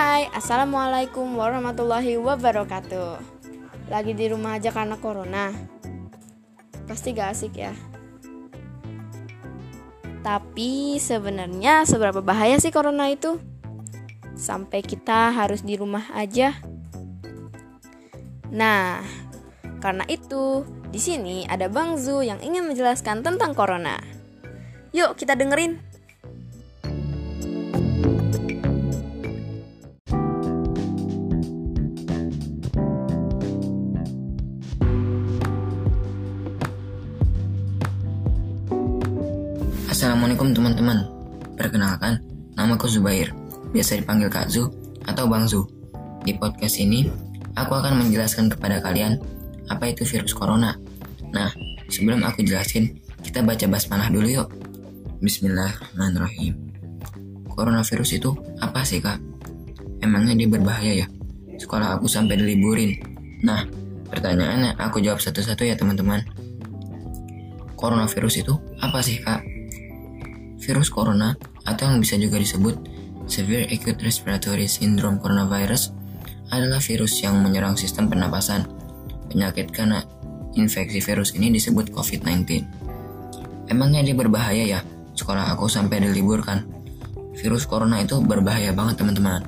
Hai, Assalamualaikum warahmatullahi wabarakatuh. Lagi di rumah aja karena corona. Pasti gak asik ya. Tapi sebenarnya seberapa bahaya sih corona itu? Sampai kita harus di rumah aja. Nah, karena itu di sini ada Bang Zu yang ingin menjelaskan tentang corona. Yuk kita dengerin Assalamualaikum teman-teman. Perkenalkan, namaku Zubair. Biasa dipanggil Kak Zu atau Bang Zu. Di podcast ini, aku akan menjelaskan kepada kalian Apa itu virus corona. Nah, sebelum aku jelasin Kita baca basmalah dulu yuk. Bismillahirrahmanirrahim. Coronavirus itu apa sih kak? Emangnya dia berbahaya ya? Sekolah aku sampai diliburin. Nah, pertanyaannya aku jawab satu-satu ya teman-teman. Coronavirus itu apa sih kak? Virus corona atau yang bisa juga disebut Severe Acute Respiratory Syndrome Coronavirus adalah virus yang menyerang sistem pernapasan. Penyakit karena infeksi virus ini disebut COVID-19. Emangnya dia berbahaya ya? Sekolah aku sampai diliburkan. Virus corona itu berbahaya banget teman-teman.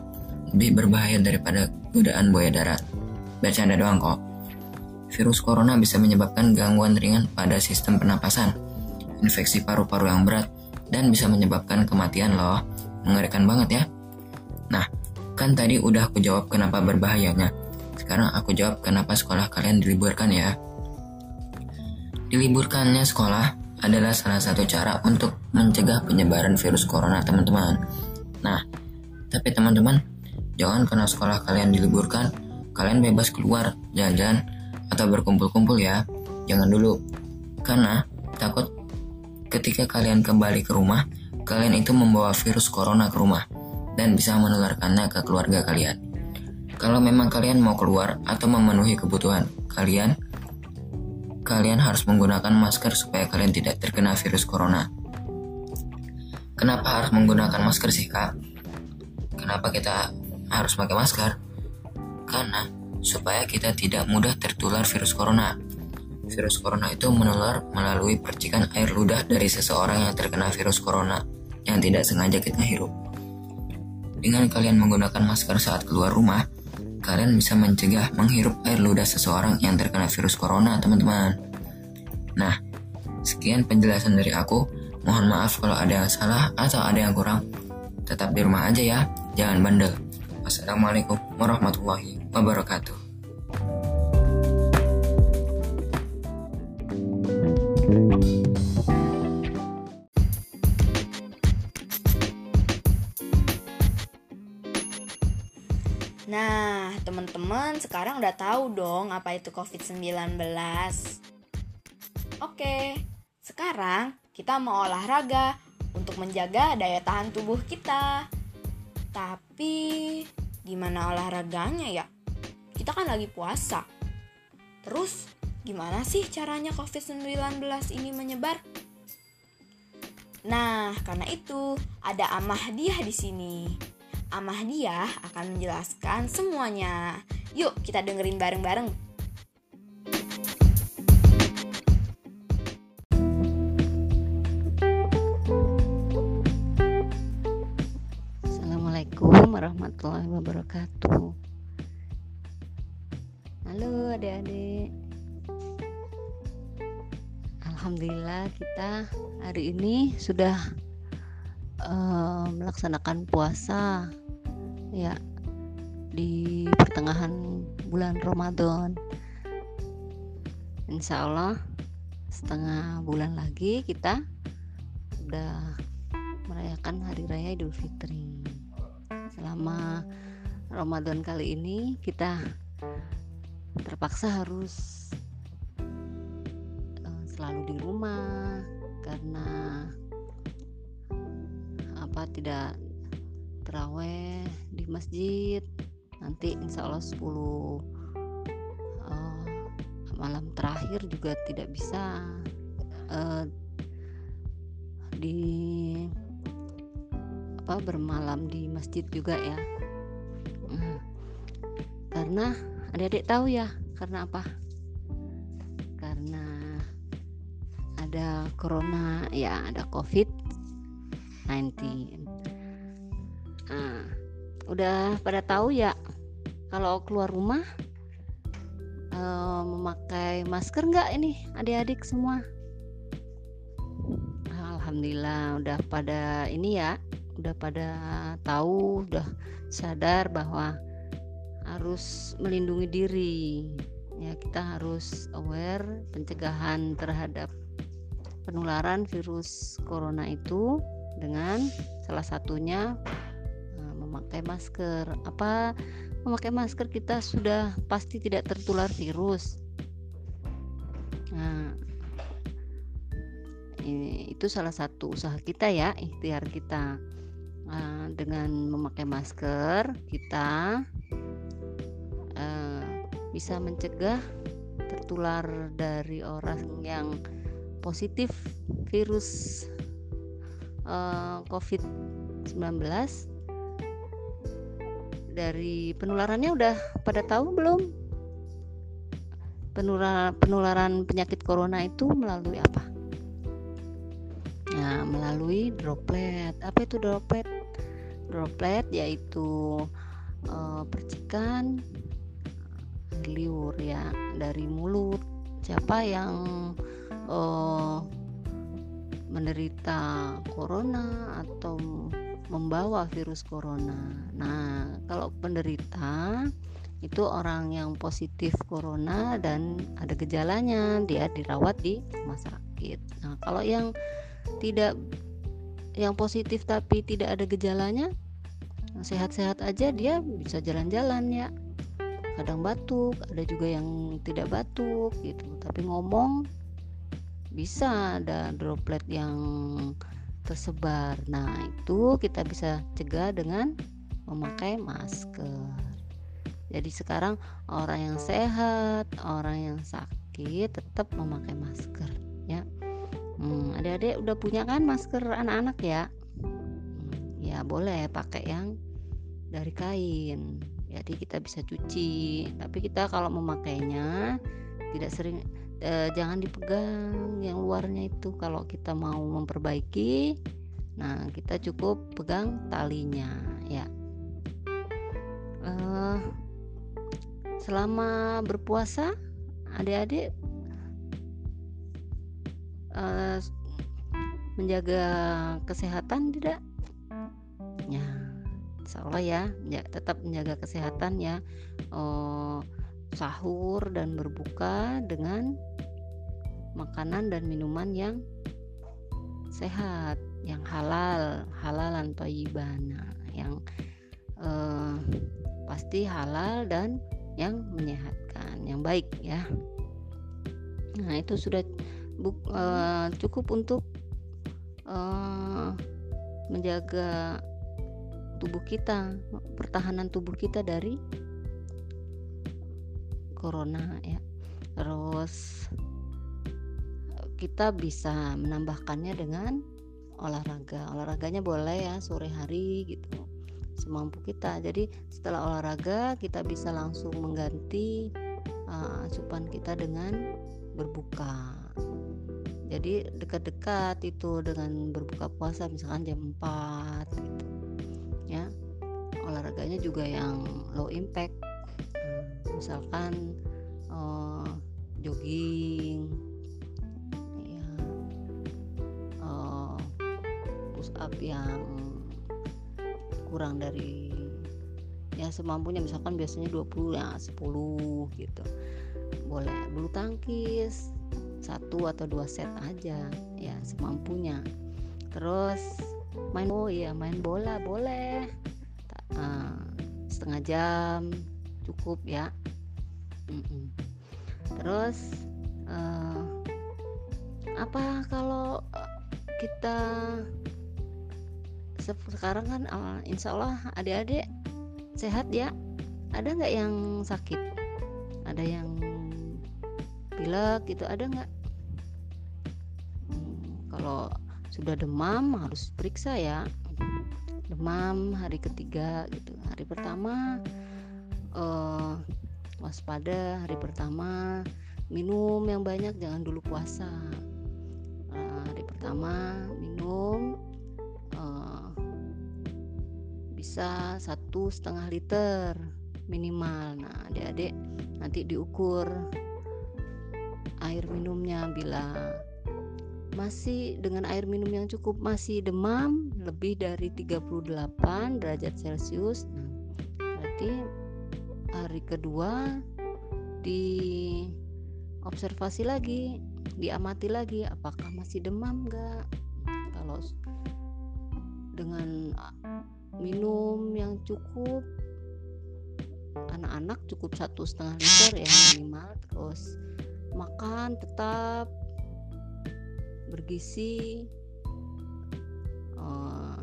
Lebih berbahaya daripada godaan buaya darat. Bercanda doang kok. Virus corona bisa menyebabkan gangguan ringan pada sistem pernapasan, infeksi paru-paru yang berat, dan bisa menyebabkan kematian loh. Mengerikan banget ya. Nah, kan tadi udah aku jawab kenapa berbahayanya. Sekarang aku jawab kenapa sekolah kalian diliburkan ya. Diliburkannya sekolah adalah salah satu cara untuk mencegah penyebaran virus corona teman-teman. Nah, tapi teman-teman, jangan karena sekolah kalian diliburkan, kalian bebas keluar, jalan-jalan, atau berkumpul-kumpul ya. Jangan dulu, karena takut Ketika kalian kembali ke rumah, kalian itu membawa virus corona ke rumah dan bisa menularkannya ke keluarga kalian. Kalau memang kalian mau keluar atau memenuhi kebutuhan kalian, kalian harus menggunakan masker supaya kalian tidak terkena virus corona. Kenapa harus menggunakan masker sih kak? Kenapa kita harus pakai masker? Karena supaya kita tidak mudah tertular virus corona virus corona itu menular melalui percikan air ludah dari seseorang yang terkena virus corona yang tidak sengaja kita hirup. Dengan kalian menggunakan masker saat keluar rumah, kalian bisa mencegah menghirup air ludah seseorang yang terkena virus corona, teman-teman. Nah, sekian penjelasan dari aku. Mohon maaf kalau ada yang salah atau ada yang kurang. Tetap di rumah aja ya, jangan bandel. Wassalamualaikum warahmatullahi wabarakatuh. Teman-teman sekarang udah tahu dong apa itu COVID-19. Oke, sekarang kita mau olahraga untuk menjaga daya tahan tubuh kita. Tapi gimana olahraganya ya? Kita kan lagi puasa. Terus gimana sih caranya COVID-19 ini menyebar? Nah, karena itu ada Amah dia di sini. Amahdiah akan menjelaskan semuanya. Yuk kita dengerin bareng-bareng. Assalamualaikum warahmatullahi wabarakatuh. Halo adik-adik. Alhamdulillah kita hari ini sudah uh, melaksanakan puasa ya di pertengahan bulan Ramadan. Insya Allah setengah bulan lagi kita udah merayakan hari raya Idul Fitri. Selama Ramadan kali ini kita terpaksa harus uh, selalu di rumah karena apa tidak teraweh di masjid. Nanti insya Allah 10 uh, malam terakhir juga tidak bisa uh, di apa bermalam di masjid juga ya. Karena adik-adik tahu ya karena apa? Karena ada corona ya ada covid 19 nah, udah pada tahu ya kalau keluar rumah uh, memakai masker nggak ini adik-adik semua? Alhamdulillah udah pada ini ya udah pada tahu udah sadar bahwa harus melindungi diri. Ya kita harus aware pencegahan terhadap penularan virus corona itu dengan salah satunya memakai masker. Apa memakai masker kita sudah pasti tidak tertular virus. Nah ini itu salah satu usaha kita ya ikhtiar kita. Uh, dengan memakai masker kita uh, bisa mencegah tertular dari orang yang positif virus uh, COVID-19 dari penularannya udah pada tahu belum? Penularan penularan penyakit corona itu melalui apa? Nah melalui droplet. Apa itu droplet? Droplet yaitu uh, percikan liur ya dari mulut. Siapa yang uh, menderita corona atau membawa virus corona. Nah, kalau penderita itu orang yang positif corona dan ada gejalanya, dia dirawat di rumah sakit. Nah, kalau yang tidak yang positif tapi tidak ada gejalanya, sehat-sehat aja dia bisa jalan-jalan ya. Kadang batuk, ada juga yang tidak batuk gitu, tapi ngomong bisa ada droplet yang tersebar. Nah, itu kita bisa cegah dengan memakai masker. Jadi sekarang orang yang sehat, orang yang sakit tetap memakai masker ya. Hmm, adik-adik udah punya kan masker anak-anak ya? Hmm, ya boleh pakai yang dari kain. Jadi kita bisa cuci. Tapi kita kalau memakainya tidak sering eh, jangan dipegang yang luarnya itu kalau kita mau memperbaiki nah kita cukup pegang talinya ya eh, selama berpuasa adik-adik eh, menjaga kesehatan tidak? Ya insya Allah ya, ya tetap menjaga kesehatan ya. Oh, sahur dan berbuka dengan makanan dan minuman yang sehat, yang halal, halalan toyibana, yang eh, pasti halal dan yang menyehatkan, yang baik ya. Nah itu sudah buk, eh, cukup untuk eh, menjaga tubuh kita, pertahanan tubuh kita dari corona ya. Terus kita bisa menambahkannya dengan olahraga olahraganya boleh ya sore hari gitu semampu kita. Jadi setelah olahraga kita bisa langsung mengganti uh, asupan kita dengan berbuka. Jadi dekat-dekat itu dengan berbuka puasa misalkan jam 4 gitu ya. Olahraganya juga yang low impact. Hmm, misalkan uh, jogging up yang kurang dari ya semampunya. Misalkan biasanya 20 ya 10 gitu. Boleh bulu tangkis satu atau dua set aja ya semampunya. Terus main oh ya main bola boleh. Uh, setengah jam cukup ya. Terus uh, apa kalau kita sekarang kan uh, insya Allah adik-adik sehat ya. Ada nggak yang sakit? Ada yang pilek gitu ada nggak? Hmm, kalau sudah demam harus periksa ya. Demam hari ketiga gitu. Hari pertama uh, waspada. Hari pertama minum yang banyak jangan dulu puasa. Uh, hari pertama minum bisa satu setengah liter minimal. Nah adik-adik nanti diukur air minumnya. Bila masih dengan air minum yang cukup masih demam lebih dari 38 derajat celcius nah, berarti hari kedua di observasi lagi diamati lagi apakah masih demam enggak kalau dengan minum yang cukup. Anak-anak cukup satu setengah liter ya minimal. Terus makan tetap bergizi uh,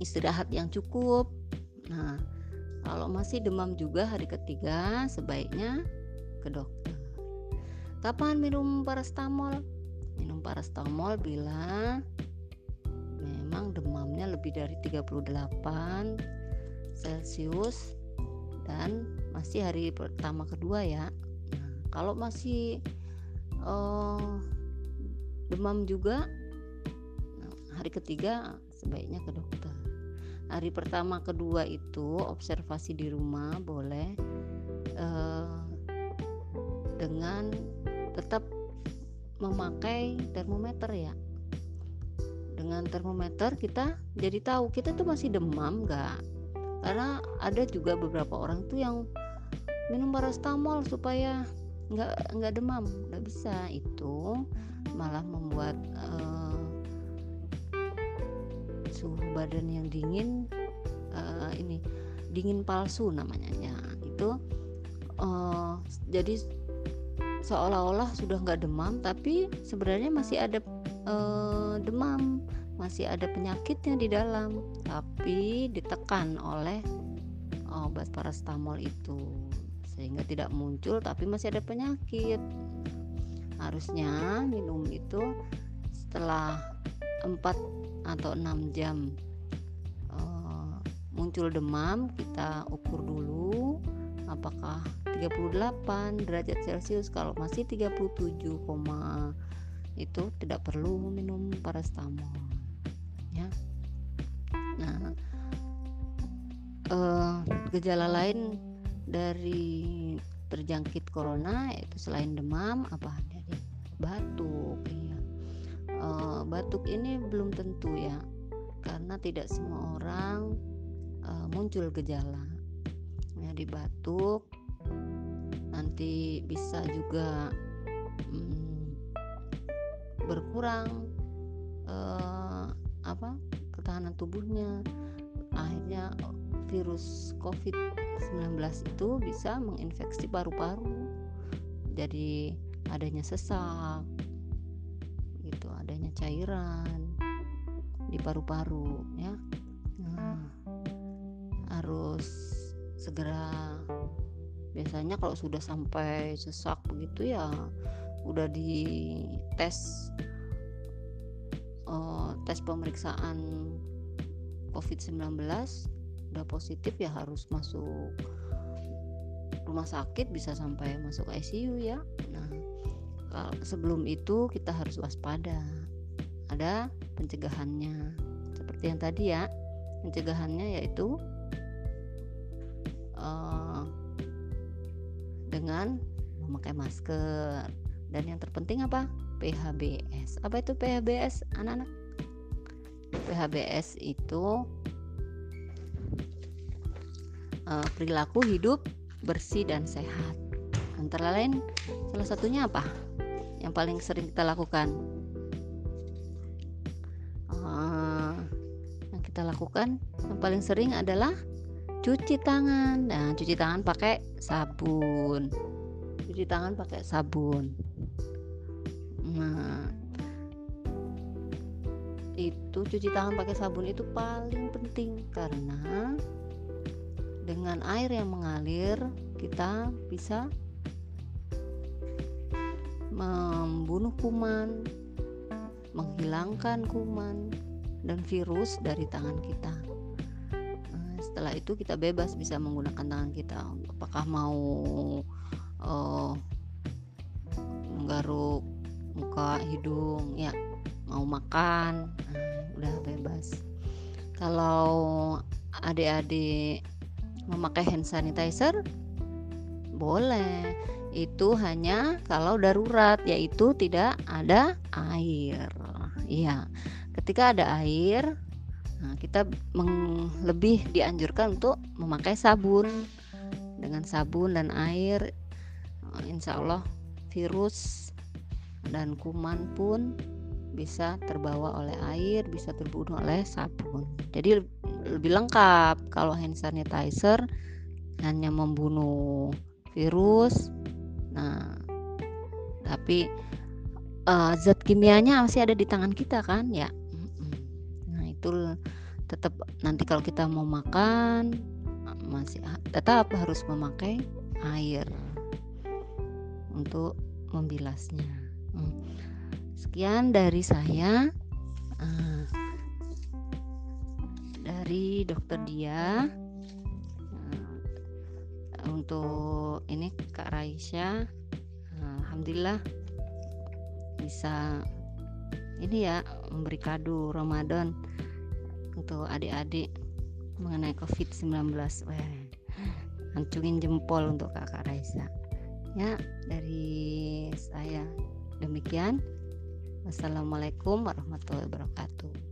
istirahat yang cukup. Nah kalau masih demam juga hari ketiga sebaiknya ke dokter. Kapan minum parastamol minum parastamol bila memang demamnya lebih dari 38 celcius dan masih hari pertama kedua ya. Kalau masih uh, demam juga nah, hari ketiga sebaiknya ke dokter. Hari pertama kedua itu observasi di rumah boleh uh, dengan tetap memakai termometer ya dengan termometer kita jadi tahu. Kita tuh masih demam nggak karena ada juga beberapa orang tuh yang minum parastamol supaya nggak nggak demam nggak bisa. Itu malah membuat uh, suhu badan yang dingin uh, ini dingin palsu namanya ya. Itu uh, jadi seolah-olah sudah nggak demam tapi sebenarnya masih ada uh, demam. Masih ada penyakitnya di dalam tapi ditekan oleh obat parastamol itu. Sehingga tidak muncul tapi masih ada penyakit. Harusnya minum itu setelah 4 atau 6 jam uh, muncul demam kita ukur dulu apakah 38 derajat celcius. Kalau masih 37, itu tidak perlu minum parastamol uh, gejala lain dari terjangkit corona yaitu selain demam apa dari batuk ya batuk ini belum tentu ya karena tidak semua orang uh, muncul gejala. Ya batuk nanti bisa juga hmm, berkurang uh, apa ketahanan tubuhnya akhirnya virus COVID-19 itu bisa menginfeksi paru-paru. Jadi adanya sesak, gitu, adanya cairan di paru-paru, ya. Nah, harus segera. Biasanya kalau sudah sampai sesak begitu ya, udah di tes uh, tes pemeriksaan COVID-19 udah positif ya harus masuk rumah sakit bisa sampai masuk ICU ya. Nah sebelum itu kita harus waspada. Ada pencegahannya. Seperti yang tadi ya pencegahannya yaitu uh, dengan memakai masker dan yang terpenting apa PHBS apa itu PHBS anak-anak PHBS itu uh, perilaku hidup bersih dan sehat. Antara lain, salah satunya apa? Yang paling sering kita lakukan? Uh, yang kita lakukan yang paling sering adalah cuci tangan. Nah, cuci tangan pakai sabun. Cuci tangan pakai sabun. Nah, itu cuci tangan pakai sabun itu paling penting karena dengan air yang mengalir kita bisa membunuh kuman, menghilangkan kuman dan virus dari tangan kita. setelah itu kita bebas bisa menggunakan tangan kita apakah mau uh, menggaruk muka hidung ya mau makan nah, udah bebas. Kalau adik-adik memakai hand sanitizer boleh. Itu hanya kalau darurat yaitu tidak ada air. Iya ketika ada air nah, kita lebih dianjurkan untuk memakai sabun. Dengan sabun dan air insya Allah virus dan kuman pun bisa terbawa oleh air, bisa terbunuh oleh sabun. Jadi lebih lengkap kalau hand sanitizer hanya membunuh virus. Nah, tapi uh, zat kimianya masih ada di tangan kita kan ya. Nah, itu tetap nanti kalau kita mau makan masih tetap harus memakai air untuk membilasnya. Hmm. Sekian dari saya. Uh, dari dokter dia uh, untuk ini Kak Raisya uh, Alhamdulillah bisa ini ya memberi kado Ramadan untuk adik-adik mengenai COVID-19 Wah, hancungin jempol untuk kakak Raisa ya dari saya demikian. Wassalamualaikum warahmatullahi wabarakatuh